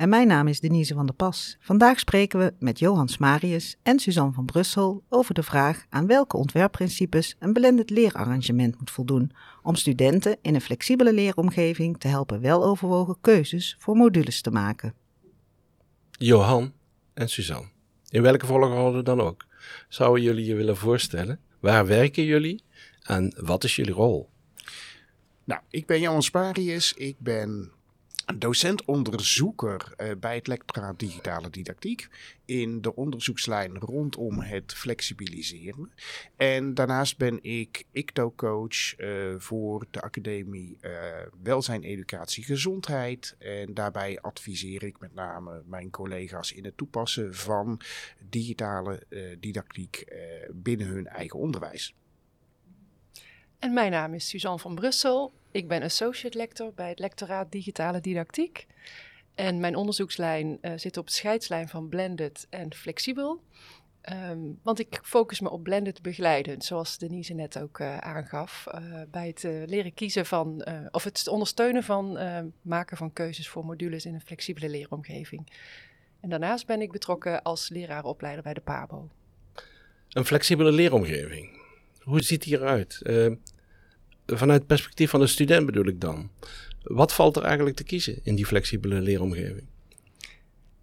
En mijn naam is Denise van der Pas. Vandaag spreken we met Johans Marius en Suzanne van Brussel over de vraag aan welke ontwerpprincipes een blended leerarrangement moet voldoen om studenten in een flexibele leeromgeving te helpen weloverwogen keuzes voor modules te maken. Johan en Suzanne, in welke volgorde dan ook, zouden jullie je willen voorstellen? Waar werken jullie en wat is jullie rol? Nou, ik ben Johan Sparius. Ik ben docent-onderzoeker uh, bij het lectoraat digitale didactiek in de onderzoekslijn rondom het flexibiliseren. En daarnaast ben ik ICTO-coach uh, voor de academie uh, Welzijn, Educatie, Gezondheid. En daarbij adviseer ik met name mijn collega's in het toepassen van digitale didactiek binnen hun eigen onderwijs. En mijn naam is Suzanne van Brussel. Ik ben associate lector bij het lectoraat Digitale Didactiek. En mijn onderzoekslijn uh, zit op de scheidslijn van blended en flexibel. Um, want ik focus me op blended begeleiden, zoals Denise net ook uh, aangaf. Uh, bij het leren kiezen van, of het ondersteunen van maken van keuzes voor modules in een flexibele leeromgeving. En daarnaast ben ik betrokken als leraaropleider bij de PABO. Een flexibele leeromgeving. Hoe ziet die eruit? Vanuit het perspectief van de student bedoel ik dan. Wat valt er eigenlijk te kiezen in die flexibele leeromgeving?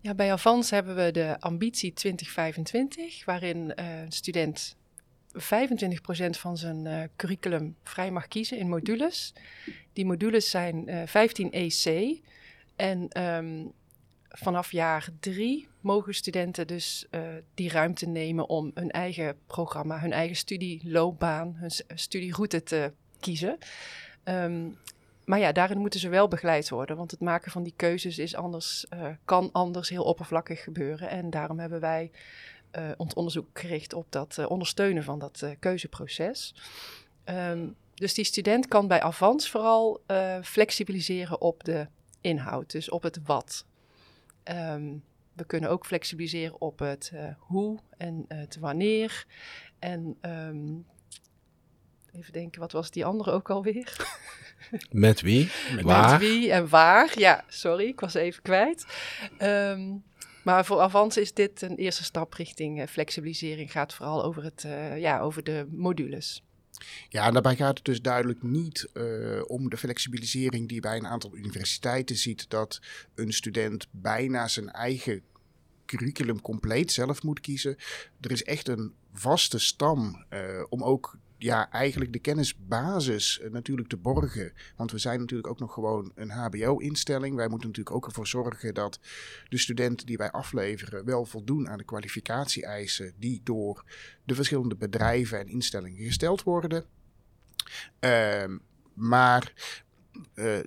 Ja, bij Avans hebben we de ambitie 2025, waarin uh, een student 25% van zijn uh, curriculum vrij mag kiezen in modules. Die modules zijn uh, 15 EC. En um, vanaf jaar drie mogen studenten dus die ruimte nemen om hun eigen programma, hun eigen studieloopbaan, hun studieroute te kiezen. Um, maar ja, daarin moeten ze wel begeleid worden, want het maken van die keuzes is anders, uh, kan anders heel oppervlakkig gebeuren. En daarom hebben wij uh, ons onderzoek gericht op dat uh, ondersteunen van dat keuzeproces. Um, dus die student kan bij Avans vooral flexibiliseren op de inhoud, dus op het wat. Um, we kunnen ook flexibiliseren op het hoe en het wanneer. En Even denken, wat was die andere ook alweer? Met wie? Waar? Met wie en waar. Ja, sorry, ik was even kwijt. Um, maar voor Avans is dit een eerste stap richting uh, flexibilisering. Gaat vooral over, het, uh, ja, over de modules. Ja, en daarbij gaat het dus duidelijk niet uh, om de flexibilisering die bij een aantal universiteiten ziet. Dat een student bijna zijn eigen curriculum compleet zelf moet kiezen. Er is echt een vaste stam uh, om ook ja, eigenlijk de kennisbasis uh, natuurlijk te borgen. Want we zijn natuurlijk ook nog gewoon een HBO-instelling. Wij moeten natuurlijk ook ervoor zorgen dat de studenten die wij afleveren wel voldoen aan de kwalificatie-eisen die door de verschillende bedrijven en instellingen gesteld worden. Uh, maar uh,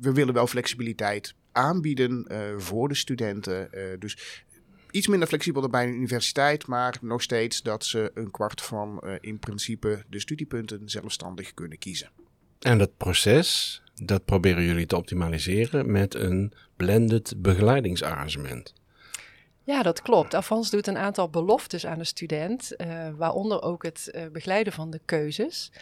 we willen wel flexibiliteit aanbieden uh, voor de studenten. Dus iets minder flexibel dan bij een universiteit, maar nog steeds dat ze een kwart van uh, in principe de studiepunten zelfstandig kunnen kiezen. En dat proces, dat proberen jullie te optimaliseren met een blended begeleidingsarrangement. Ja, dat klopt. Avans doet een aantal beloftes aan de student, uh, waaronder ook het uh, begeleiden van de keuzes.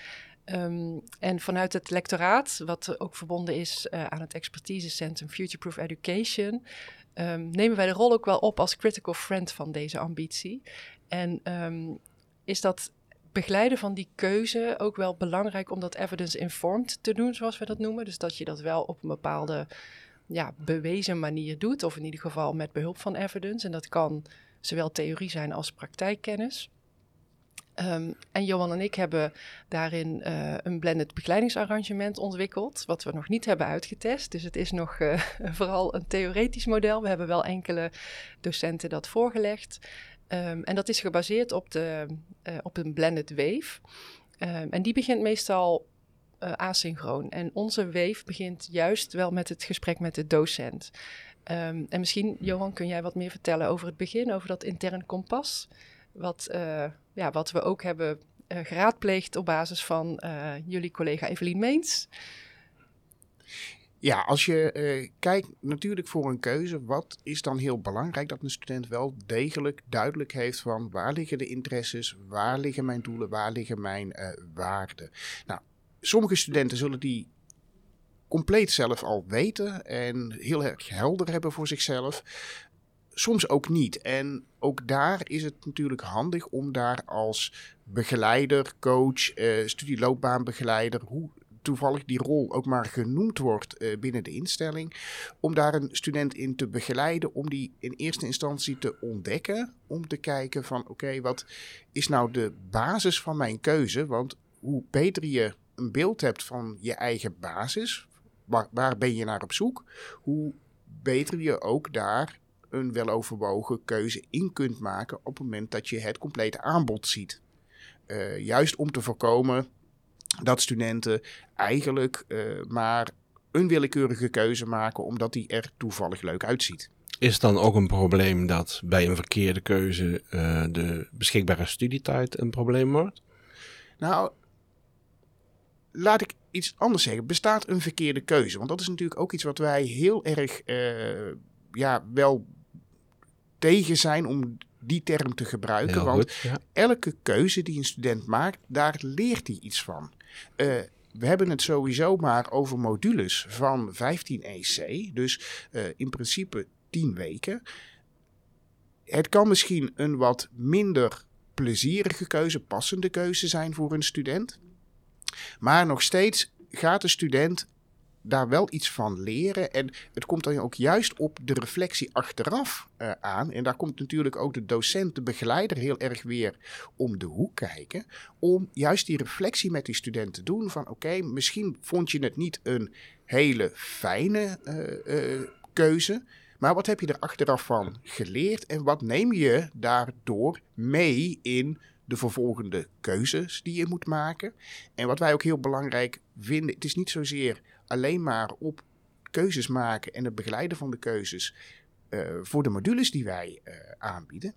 Um, en vanuit het lectoraat, wat ook verbonden is uh, aan het expertisecentrum Futureproof Education, um, nemen wij de rol ook wel op als critical friend van deze ambitie. En um, is dat begeleiden van die keuze ook wel belangrijk om dat evidence-informed te doen, zoals we dat noemen. Dus dat je dat wel op een bepaalde ja, bewezen manier doet, of in ieder geval met behulp van evidence. En dat kan zowel theorie zijn als praktijkkennis. Um, en Johan en ik hebben daarin uh, een blended begeleidingsarrangement ontwikkeld, wat we nog niet hebben uitgetest. Dus het is nog uh, vooral een theoretisch model. We hebben wel enkele docenten dat voorgelegd. Um, en dat is gebaseerd op, de, uh, op een blended wave. Um, en die begint meestal asynchroon. En onze wave begint juist wel met het gesprek met de docent. Ehm, en misschien, Johan, kun jij wat meer vertellen over het begin, over dat intern kompas. Wat, uh, ja, wat we ook hebben uh, geraadpleegd op basis van uh, jullie collega Evelien Meens. Ja, als je kijkt natuurlijk voor een keuze, wat is dan heel belangrijk dat een student wel degelijk duidelijk heeft van waar liggen de interesses, waar liggen mijn doelen, waar liggen mijn waarden. Nou, sommige studenten zullen die compleet zelf al weten en heel erg helder hebben voor zichzelf. Soms ook niet. En ook daar is het natuurlijk handig om daar als begeleider, coach, uh, studieloopbaanbegeleider, hoe toevallig die rol ook maar genoemd wordt uh, binnen de instelling. Om daar een student in te begeleiden, om die in eerste instantie te ontdekken. Om te kijken van oké, wat is nou de basis van mijn keuze? Want hoe beter je een beeld hebt van je eigen basis, waar ben je naar op zoek? Hoe beter je ook daar een weloverwogen keuze in kunt maken op het moment dat je het complete aanbod ziet. Uh, juist om te voorkomen dat studenten eigenlijk uh, maar een willekeurige keuze maken omdat die er toevallig leuk uitziet. Is dan ook een probleem dat bij een verkeerde keuze uh, de beschikbare studietijd een probleem wordt? Nou, laat ik iets anders zeggen. Bestaat een verkeerde keuze? Want dat is natuurlijk ook iets wat wij heel erg ja, wel tegen zijn om die term te gebruiken. Heel want goed, ja. elke keuze die een student maakt, daar leert hij iets van. Uh, we hebben het sowieso maar over modules van 15 EC, dus uh, in principe 10 weken. Het kan misschien een wat minder plezierige keuze, passende keuze zijn voor een student. Maar nog steeds gaat de student daar wel iets van leren. En het komt dan ook juist op de reflectie achteraf uh, aan. En daar komt natuurlijk ook de docent, de begeleider heel erg weer om de hoek kijken. Om juist die reflectie met die student te doen van oké, misschien vond je het niet een hele fijne uh, uh, keuze. Maar wat heb je er achteraf van geleerd en wat neem je daardoor mee in de vervolgende keuzes die je moet maken? En wat wij ook heel belangrijk vinden, het is niet zozeer alleen maar op keuzes maken en het begeleiden van de keuzes uh, voor de modules die wij uh, aanbieden.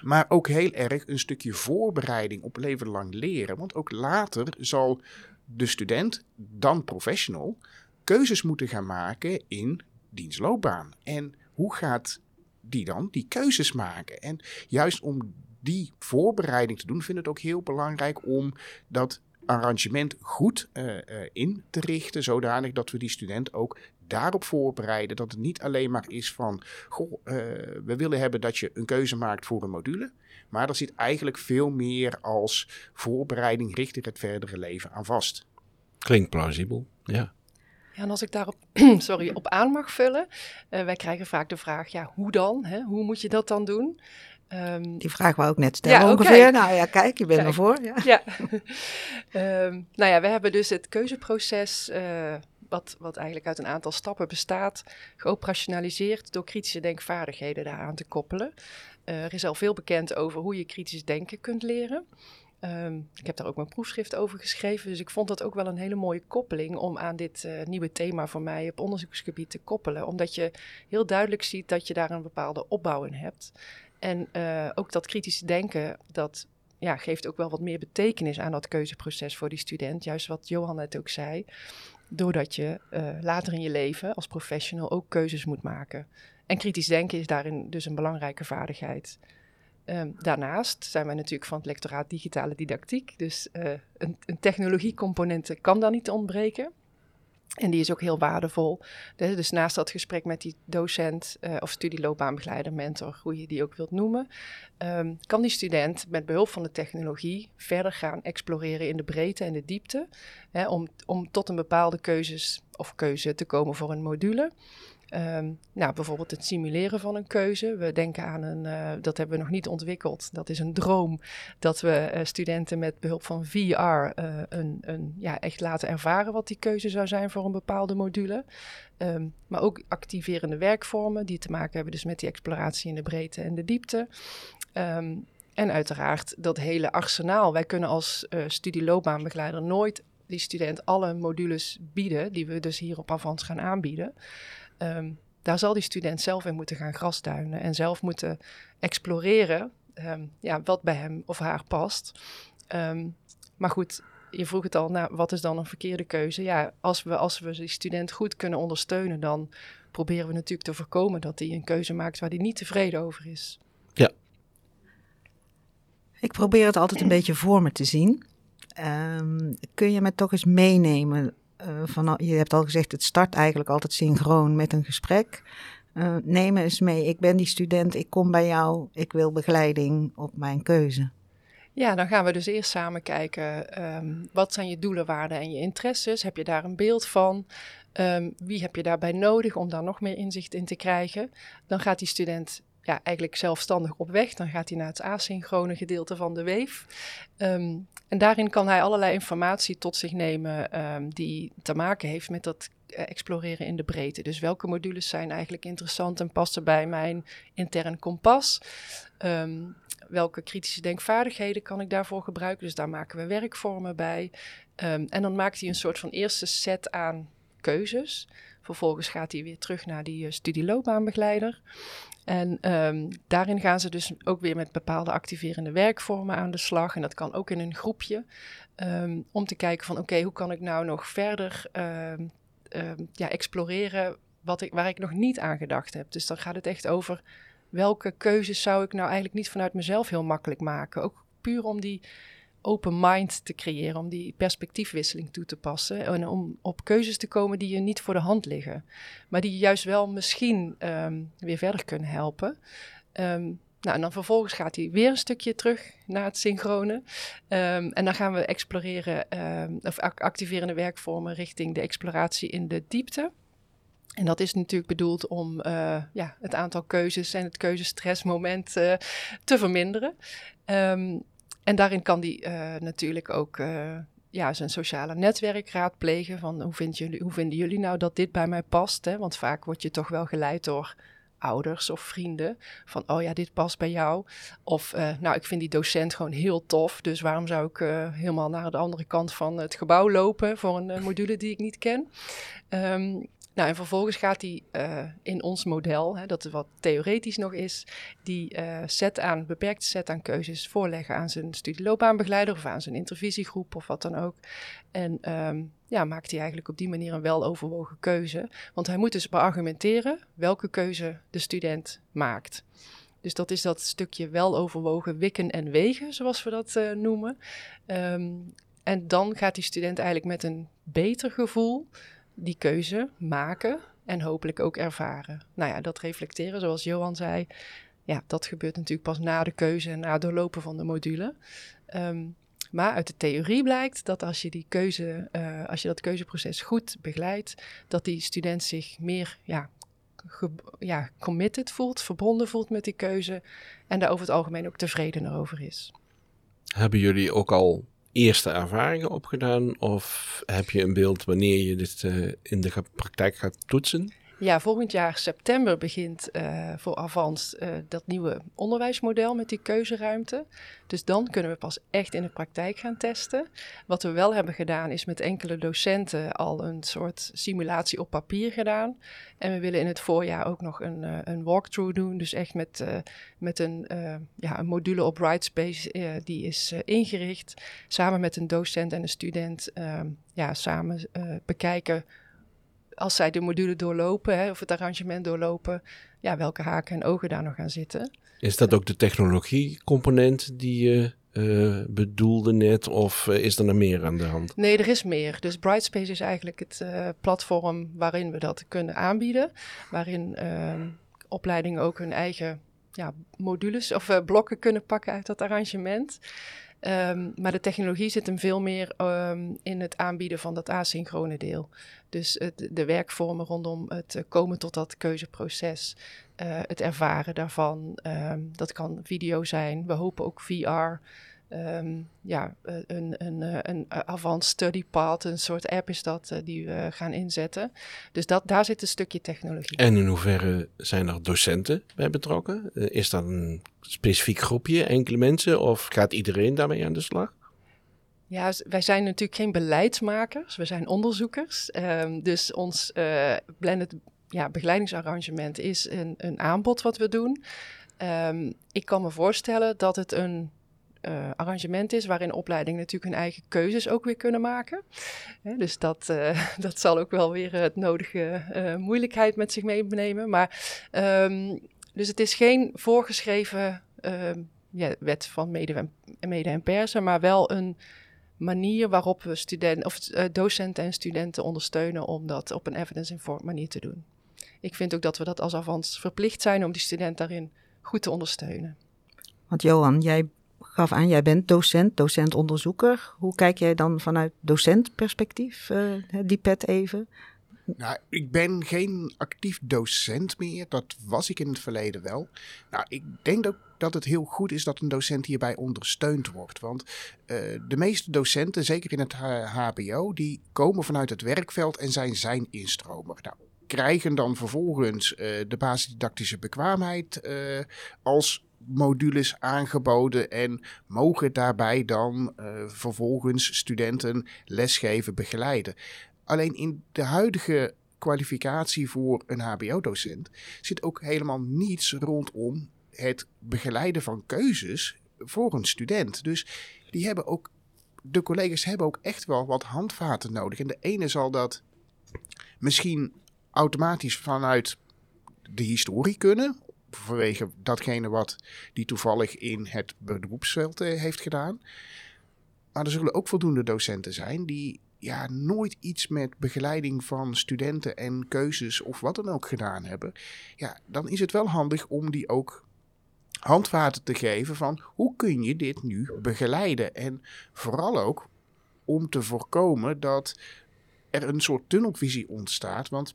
Maar ook heel erg een stukje voorbereiding op leven lang leren. Want ook later zal de student, dan professional, keuzes moeten gaan maken in dienstloopbaan. En hoe gaat die dan die keuzes maken? En juist om die voorbereiding te doen, vind ik het ook heel belangrijk om dat arrangement goed uh, uh, in te richten, zodanig dat we die student ook daarop voorbereiden. Dat het niet alleen maar is van, goh, uh, we willen hebben dat je een keuze maakt voor een module. Maar er zit eigenlijk veel meer als voorbereiding richting het verdere leven aan vast. Klinkt plausibel, ja. Ja, en als ik daarop sorry, op aan mag vullen, wij krijgen vaak de vraag, ja, hoe dan? Hè? Hoe moet je dat dan doen? Um, Die vraag wou ik net stellen ja, ongeveer. Okay. Nou ja, kijk, je bent kijk. ervoor. Ja. ja. um, nou ja, we hebben dus het keuzeproces, uh, wat, wat eigenlijk uit een aantal stappen bestaat, geoperationaliseerd door kritische denkvaardigheden daaraan te koppelen. Uh, er is al veel bekend over hoe je kritisch denken kunt leren. Um, ik heb daar ook mijn proefschrift over geschreven, dus ik vond dat ook wel een hele mooie koppeling om aan dit uh, nieuwe thema voor mij op onderzoeksgebied te koppelen. Omdat je heel duidelijk ziet dat je daar een bepaalde opbouw in hebt. En uh, ook dat kritische denken, dat ja, geeft ook wel wat meer betekenis aan dat keuzeproces voor die student. Juist wat Johan net ook zei. Doordat je uh, later in je leven als professional ook keuzes moet maken. En kritisch denken is daarin dus een belangrijke vaardigheid. Um, daarnaast zijn wij natuurlijk van het lectoraat digitale didactiek. Dus uh, een, een technologiecomponent kan daar niet ontbreken. En die is ook heel waardevol. Dus naast dat gesprek met die docent uh, of studieloopbaanbegeleider, mentor, hoe je die ook wilt noemen, um, kan die student met behulp van de technologie verder gaan exploreren in de breedte en de diepte. Hè, om, om tot een bepaalde keuzes of keuze te komen voor een module. Um, nou, bijvoorbeeld het simuleren van een keuze. We denken aan een, uh, dat hebben we nog niet ontwikkeld. Dat is een droom dat we uh, studenten met behulp van VR uh, een, een, ja, echt laten ervaren wat die keuze zou zijn voor een bepaalde module. Um, maar ook activerende werkvormen die te maken hebben dus met die exploratie in de breedte en de diepte. Um, en uiteraard dat hele arsenaal. Wij kunnen als studieloopbaanbegeleider nooit die student alle modules bieden die we dus hier op Avans gaan aanbieden. Um, daar zal die student zelf in moeten gaan grasduinen en zelf moeten exploreren ehm, ja, wat bij hem of haar past. Ehm, maar goed, je vroeg het al, nou, wat is dan een verkeerde keuze? Ja, als we, als we die student goed kunnen ondersteunen, dan proberen we natuurlijk te voorkomen dat hij een keuze maakt waar hij niet tevreden over is. Ja. Ik probeer het altijd een beetje voor me te zien. Ehm, kun je me toch eens meenemen? Uh, van, je hebt al gezegd, het start eigenlijk altijd synchroon met een gesprek. Uh, neem eens mee. Ik ben die student, ik kom bij jou, ik wil begeleiding op mijn keuze. Ja, dan gaan we dus eerst samen kijken, um, wat zijn je doelen, waarden en je interesses? Heb je daar een beeld van? Um, wie heb je daarbij nodig om daar nog meer inzicht in te krijgen? Dan gaat die student ja, eigenlijk zelfstandig op weg. Dan gaat hij naar het asynchrone gedeelte van de weef. Um, en daarin kan hij allerlei informatie tot zich nemen um, die te maken heeft met dat uh, exploreren in de breedte. Dus welke modules zijn eigenlijk interessant en passen bij mijn intern kompas? Um, welke kritische denkvaardigheden kan ik daarvoor gebruiken? Dus daar maken we werkvormen bij. En dan maakt hij een soort van eerste set aan keuzes. Vervolgens gaat hij weer terug naar die uh, studieloopbaanbegeleider. En um, daarin gaan ze dus ook weer met bepaalde activerende werkvormen aan de slag. En dat kan ook in een groepje. Um, om te kijken van oké, hoe kan ik nou nog verder um, ja, exploreren wat ik, waar ik nog niet aan gedacht heb. Dus dan gaat het echt over welke keuzes zou ik nou eigenlijk niet vanuit mezelf heel makkelijk maken. Ook puur om die open mind te creëren, om die perspectiefwisseling toe te passen en om op keuzes te komen die je niet voor de hand liggen, maar die je juist wel misschien um, weer verder kunnen helpen. Um, nou, en dan vervolgens gaat hij weer een stukje terug naar het synchrone. Um, en dan gaan we exploreren of activerende werkvormen richting de exploratie in de diepte. En dat is natuurlijk bedoeld om uh, ja, het aantal keuzes en het keuzestressmoment uh, te verminderen. En daarin kan die uh, natuurlijk ook uh, ja, zijn sociale netwerk raadplegen. Van hoe, vind jullie, hoe vinden jullie nou dat dit bij mij past? Hè? Want vaak word je toch wel geleid door ouders of vrienden. Van, oh ja, dit past bij jou. Of, uh, nou, ik vind die docent gewoon heel tof. Dus waarom zou ik helemaal naar de andere kant van het gebouw lopen voor een module die ik niet ken? Um, nou, en vervolgens gaat hij uh, in ons model, hè, dat wat theoretisch nog is, die set aan, beperkte set aan keuzes voorleggen aan zijn studieloopbaanbegeleider of aan zijn intervisiegroep of wat dan ook. En um, ja, maakt hij eigenlijk op die manier een weloverwogen keuze. Want hij moet dus beargumenteren welke keuze de student maakt. Dus dat is dat stukje weloverwogen wikken en wegen, zoals we dat uh, noemen. Um, en dan gaat die student eigenlijk met een beter gevoel die keuze maken en hopelijk ook ervaren. Nou ja, dat reflecteren, zoals Johan zei, ja, dat gebeurt natuurlijk pas na de keuze en na doorlopen van de module. Um, maar uit de theorie blijkt dat als je die keuze, uh, als je dat keuzeproces goed begeleidt, dat die student zich meer ja, ja, committed voelt, verbonden voelt met die keuze en daar over het algemeen ook tevredener over is. Hebben jullie ook al eerste ervaringen opgedaan? Of heb je een beeld wanneer je dit uh, in de praktijk gaat toetsen? Ja, volgend jaar september begint uh, voor Avans uh, dat nieuwe onderwijsmodel met die keuzeruimte. Dus dan kunnen we pas echt in de praktijk gaan testen. Wat we wel hebben gedaan is met enkele docenten al een soort simulatie op papier gedaan. En we willen in het voorjaar ook nog een, uh, een walkthrough doen. Dus echt met, met een, ja, een module op Brightspace die is ingericht. Samen met een docent en een student ehm, ja, samen bekijken als zij de module doorlopen, hè, of het arrangement doorlopen, ja, welke haken en ogen daar nog gaan zitten. Is dat ook de technologiecomponent die je uh, bedoelde net, of uh, is er nog meer aan de hand? Nee, er is meer. Dus Brightspace is eigenlijk het uh, platform waarin we dat kunnen aanbieden, waarin ehm, opleidingen ook hun eigen ja, modules of blokken kunnen pakken uit dat arrangement. Um, maar de technologie zit hem veel meer um, in het aanbieden van dat asynchrone deel. Dus het, de werkvormen rondom het uh, komen tot dat keuzeproces, uh, het ervaren daarvan. Um, dat kan video zijn, we hopen ook VR. Um, ja, eh, een, een, eh, een advanced study path, een soort app is dat uh, die we gaan inzetten. Dus dat, daar zit een stukje technologie. En in hoeverre zijn er docenten bij betrokken? Uh, is dat een specifiek groepje, enkele mensen, of gaat iedereen daarmee aan de slag? Ja, wij zijn natuurlijk geen beleidsmakers, we zijn onderzoekers. Um, dus ons blended ja, begeleidingsarrangement is een, een aanbod wat we doen. Ehm, ik kan me voorstellen dat het een uh, arrangement is waarin opleidingen natuurlijk hun eigen keuzes ook weer kunnen maken. dus dat, uh, dat zal ook wel weer het nodige moeilijkheid met zich meenemen. Maar um, dus het is geen voorgeschreven ehm, ja, wet van mede en, mede en persen, maar wel een manier waarop we studenten, of docenten en studenten ondersteunen om dat op een evidence-informed manier te doen. Ik vind ook dat we dat als avans verplicht zijn om die student daarin goed te ondersteunen. Want Johan, jij gaf aan, jij bent docent, docent-onderzoeker. Hoe kijk jij dan vanuit docentperspectief, uh, die pet even? Nou, ik ben geen actief docent meer. Dat was ik in het verleden wel. Nou, ik denk ook dat het heel goed is dat een docent hierbij ondersteund wordt. Want uh, de meeste docenten, zeker in het HBO, die komen vanuit het werkveld en zijn zijn instromer. Nou, krijgen dan vervolgens uh, de basisdidactische bekwaamheid uh, als modules aangeboden en mogen daarbij dan uh, vervolgens studenten lesgeven, begeleiden. Alleen in de huidige kwalificatie voor een HBO-docent zit ook helemaal niets rondom het begeleiden van keuzes voor een student. Dus die hebben ook, de collega's hebben ook echt wel wat handvaten nodig. En de ene zal dat misschien automatisch vanuit de historie kunnen, vanwege datgene wat die toevallig in het beroepsveld eh, heeft gedaan. Maar er zullen ook voldoende docenten zijn die ja, nooit iets met begeleiding van studenten en keuzes of wat dan ook gedaan hebben. Ja, dan is het wel handig om die ook handvaten te geven van hoe kun je dit nu begeleiden. En vooral ook om te voorkomen dat er een soort tunnelvisie ontstaat. Want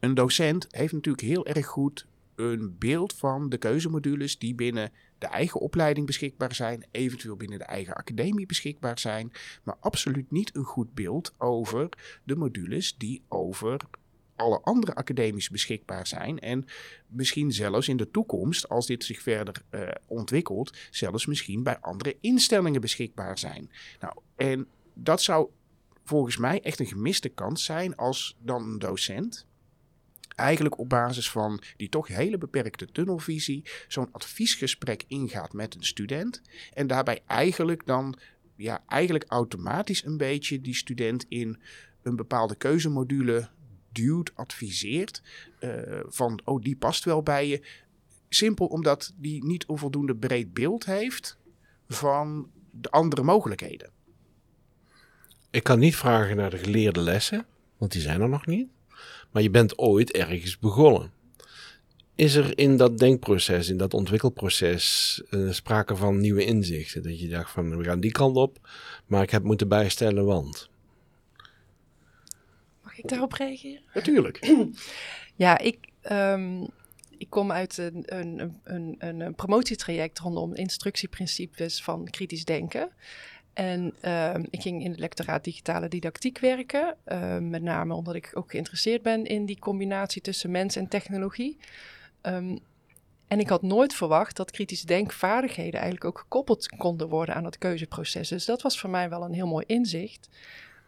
een docent heeft natuurlijk heel erg goed een beeld van de keuzemodules die binnen de eigen opleiding beschikbaar zijn, eventueel binnen de eigen academie beschikbaar zijn, maar absoluut niet een goed beeld over de modules die over alle andere academies beschikbaar zijn. En misschien zelfs in de toekomst, als dit zich verder uh, ontwikkelt, zelfs misschien bij andere instellingen beschikbaar zijn. Nou, en dat zou volgens mij echt een gemiste kans zijn als dan een docent eigenlijk op basis van die toch hele beperkte tunnelvisie zo'n adviesgesprek ingaat met een student. En daarbij eigenlijk dan ja, eigenlijk automatisch een beetje die student in een bepaalde keuzemodule duwt, adviseert. Uh, van, oh, die past wel bij je. Simpel omdat die niet een voldoende breed beeld heeft van de andere mogelijkheden. Ik kan niet vragen naar de geleerde lessen, want die zijn er nog niet maar je bent ooit ergens begonnen. Is er in dat denkproces, in dat ontwikkelproces, uh, sprake van nieuwe inzichten? Dat je dacht van, we gaan die kant op, maar ik heb moeten bijstellen, want... Mag ik daarop reageren? Natuurlijk. ja, ik, um, ik kom uit een, een, een, een, promotietraject rondom instructieprincipes van kritisch denken. En uh, ik ging in het lectoraat digitale didactiek werken. Uh, met name omdat ik ook geïnteresseerd ben in die combinatie tussen mens en technologie. Um, en ik had nooit verwacht dat kritische denkvaardigheden eigenlijk ook gekoppeld konden worden aan het keuzeproces. Dus dat was voor mij wel een heel mooi inzicht.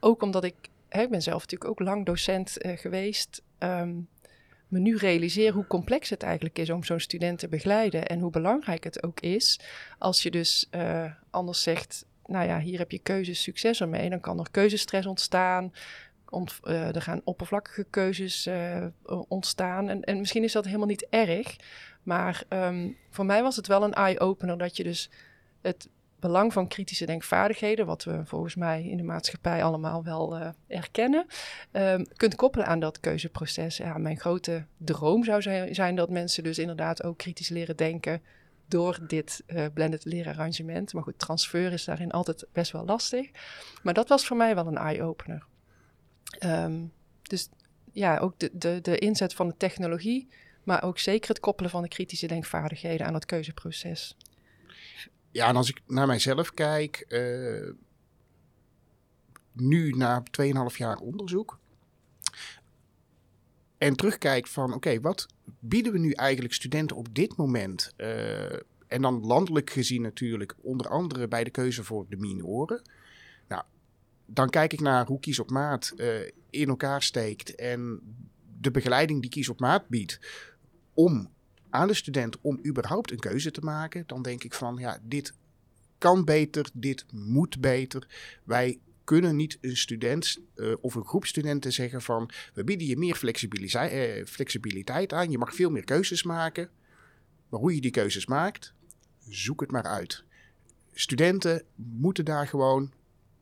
Ook omdat ik, hè, ik ben zelf natuurlijk ook lang docent uh, geweest. Me nu realiseer hoe complex het eigenlijk is om zo'n student te begeleiden. En hoe belangrijk het ook is als je dus uh, anders zegt nou ja, hier heb je keuzes, succes ermee. Dan kan er keuzestress ontstaan. Ont, uh, er gaan oppervlakkige keuzes uh, ontstaan. En, en misschien is dat helemaal niet erg. Maar um, voor mij was het wel een eye-opener dat je dus het belang van kritische denkvaardigheden, wat we volgens mij in de maatschappij allemaal wel uh, erkennen, um, kunt koppelen aan dat keuzeproces. Ja, mijn grote droom zou zijn dat mensen dus inderdaad ook kritisch leren denken door dit uh, blended leerarrangement. Maar goed, transfer is daarin altijd best wel lastig. Maar dat was voor mij wel een eye-opener. Um, dus ja, ook de, de, de inzet van de technologie, maar ook zeker het koppelen van de kritische denkvaardigheden aan het keuzeproces. Ja, en als ik naar mijzelf kijk, uh, nu na 2,5 jaar onderzoek, en terugkijkt van oké, wat bieden we nu eigenlijk studenten op dit moment? Uh, en dan landelijk gezien natuurlijk, onder andere bij de keuze voor de minoren. Nou, dan kijk ik naar hoe Kies op Maat uh, in elkaar steekt en de begeleiding die Kies op Maat biedt om aan de student om überhaupt een keuze te maken, dan denk ik van ja, dit kan beter, dit moet beter. Wij kunnen niet een student uh, of een groep studenten zeggen van we bieden je meer flexibiliteit, uh, flexibiliteit aan, je mag veel meer keuzes maken. Maar hoe je die keuzes maakt, zoek het maar uit. Studenten moeten daar gewoon,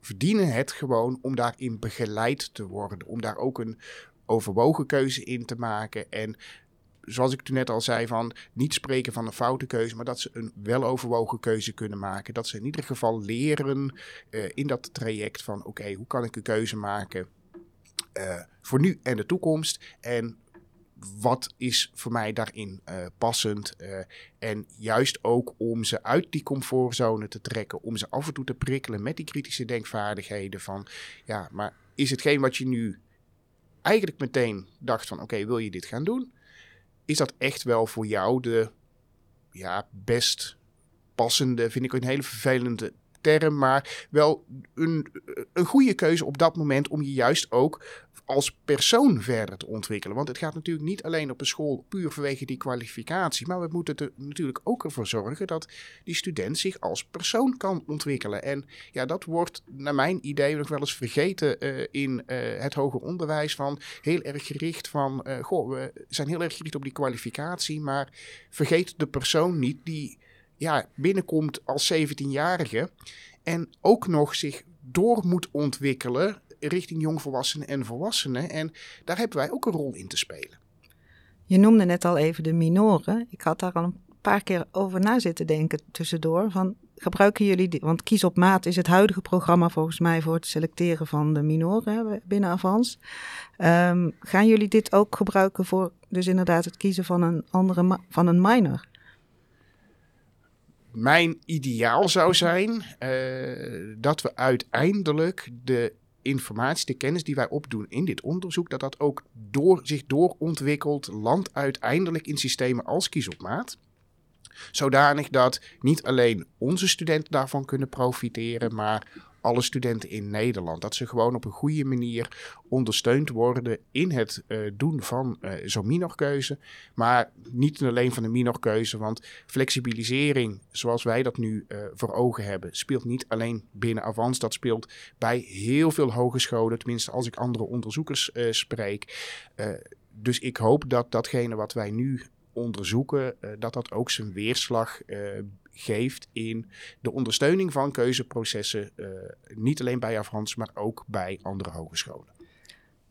verdienen het gewoon om daarin begeleid te worden. Om daar ook een overwogen keuze in te maken. En zoals ik toen net al zei, van niet spreken van een foute keuze, maar dat ze een weloverwogen keuze kunnen maken. Dat ze in ieder geval leren uh, in dat traject van oké, hoe kan ik een keuze maken uh, voor nu en de toekomst? En wat is voor mij daarin uh, passend? en juist ook om ze uit die comfortzone te trekken, om ze af en toe te prikkelen met die kritische denkvaardigheden van ja, maar is hetgeen wat je nu eigenlijk meteen dacht van oké, wil je dit gaan doen? Is dat echt wel voor jou de ja, best passende, vind ik een hele vervelende term, maar wel een, een goede keuze op dat moment om je juist ook als persoon verder te ontwikkelen. Want het gaat natuurlijk niet alleen op een school puur vanwege die kwalificatie, maar we moeten er natuurlijk ook ervoor zorgen dat die student zich als persoon kan ontwikkelen. En ja, dat wordt naar mijn idee nog wel eens vergeten uh, in uh, het hoger onderwijs van heel erg gericht van, uh, goh, we zijn heel erg gericht op die kwalificatie, maar vergeet de persoon niet die ja, binnenkomt als 17-jarige en ook nog zich door moet ontwikkelen richting jongvolwassenen en volwassenen. En daar hebben wij ook een rol in te spelen. Je noemde net al even de minoren. Ik had daar al een paar keer over na zitten denken tussendoor. Van, gebruiken jullie, die, want Kies op Maat is het huidige programma volgens mij voor het selecteren van de minoren binnen Avans. Um, gaan jullie dit ook gebruiken voor dus inderdaad het kiezen van een, andere, van een minor? Mijn ideaal zou zijn uh, dat we uiteindelijk de informatie, de kennis die wij opdoen in dit onderzoek, dat dat ook door, zich doorontwikkelt, landt uiteindelijk in systemen als Kies op Maat. Zodanig dat niet alleen onze studenten daarvan kunnen profiteren, maar alle studenten in Nederland. Dat ze gewoon op een goede manier ondersteund worden in het uh, doen van uh, zo'n minorkeuze. Maar niet alleen van de minorkeuze, want flexibilisering zoals wij dat nu uh, voor ogen hebben, speelt niet alleen binnen Avans. Dat speelt bij heel veel hogescholen, tenminste als ik andere onderzoekers spreek. dus ik hoop dat datgene wat wij nu onderzoeken, dat dat ook zijn weerslag geeft in de ondersteuning van keuzeprocessen, uh, niet alleen bij Avans, maar ook bij andere hogescholen.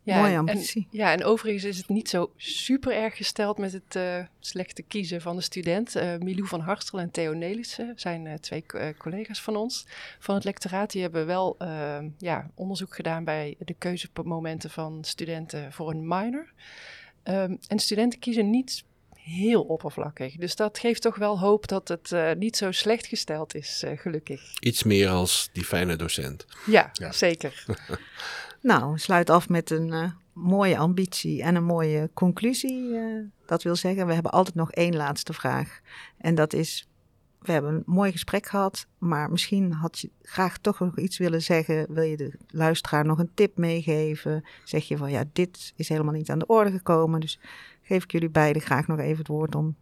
Ja, Mooie ambitie. En, ja, en overigens is het niet zo super erg gesteld met het uh, slechte kiezen van de student. Uh, Milou van Harstel en Theo Nelissen zijn uh, twee collega's van ons van het lectoraat. Die hebben wel ja, onderzoek gedaan bij de keuzemomenten van studenten voor een minor. Um, en studenten kiezen niet heel oppervlakkig. Dus dat geeft toch wel hoop dat het uh, niet zo slecht gesteld is, uh, gelukkig. Iets meer als die fijne docent. Ja, ja. zeker. nou, sluit af met een uh, mooie ambitie en een mooie conclusie. dat wil zeggen, we hebben altijd nog één laatste vraag. En dat is, we hebben een mooi gesprek gehad, maar misschien had je graag toch nog iets willen zeggen. Wil je de luisteraar nog een tip meegeven? Zeg je van, ja, dit is helemaal niet aan de orde gekomen, dus geef ik jullie beiden graag nog even het woord om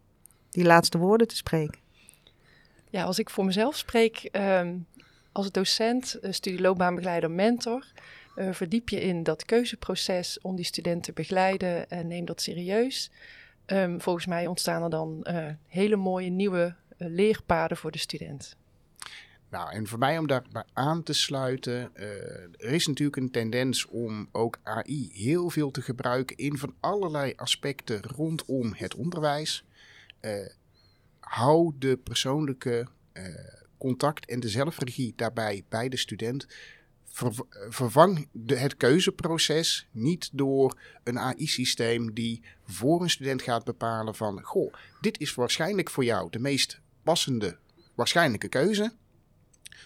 die laatste woorden te spreken. Ja, als ik voor mezelf spreek, um, als docent, studieloopbaanbegeleider, mentor, uh, verdiep je in dat keuzeproces om die studenten te begeleiden en neem dat serieus. Um, volgens mij ontstaan er dan uh, hele mooie nieuwe leerpaden voor de student. Nou, en voor mij om daarbij aan te sluiten, uh, er is natuurlijk een tendens om ook AI heel veel te gebruiken in van allerlei aspecten rondom het onderwijs. Uh, hou de persoonlijke uh, contact en de zelfregie daarbij bij de student. Ver, vervang het keuzeproces niet door een AI-systeem die voor een student gaat bepalen van, goh, dit is waarschijnlijk voor jou de meest passende waarschijnlijke keuze.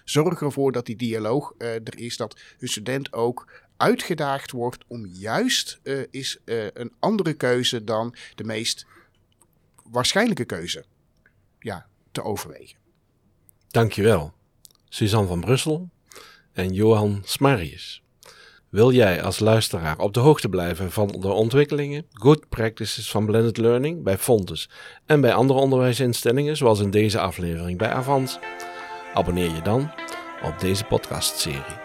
Zorg ervoor dat die dialoog uh, er is, dat een student ook uitgedaagd wordt om juist uh, is, uh, een andere keuze dan de meest waarschijnlijke keuze ja, te overwegen. Dankjewel, Suzanne van Brussel en Johan Smarius. Wil jij als luisteraar op de hoogte blijven van de ontwikkelingen, good practices van blended learning bij Fontes en bij andere onderwijsinstellingen, zoals in deze aflevering bij Avans? Abonneer je dan op deze podcastserie.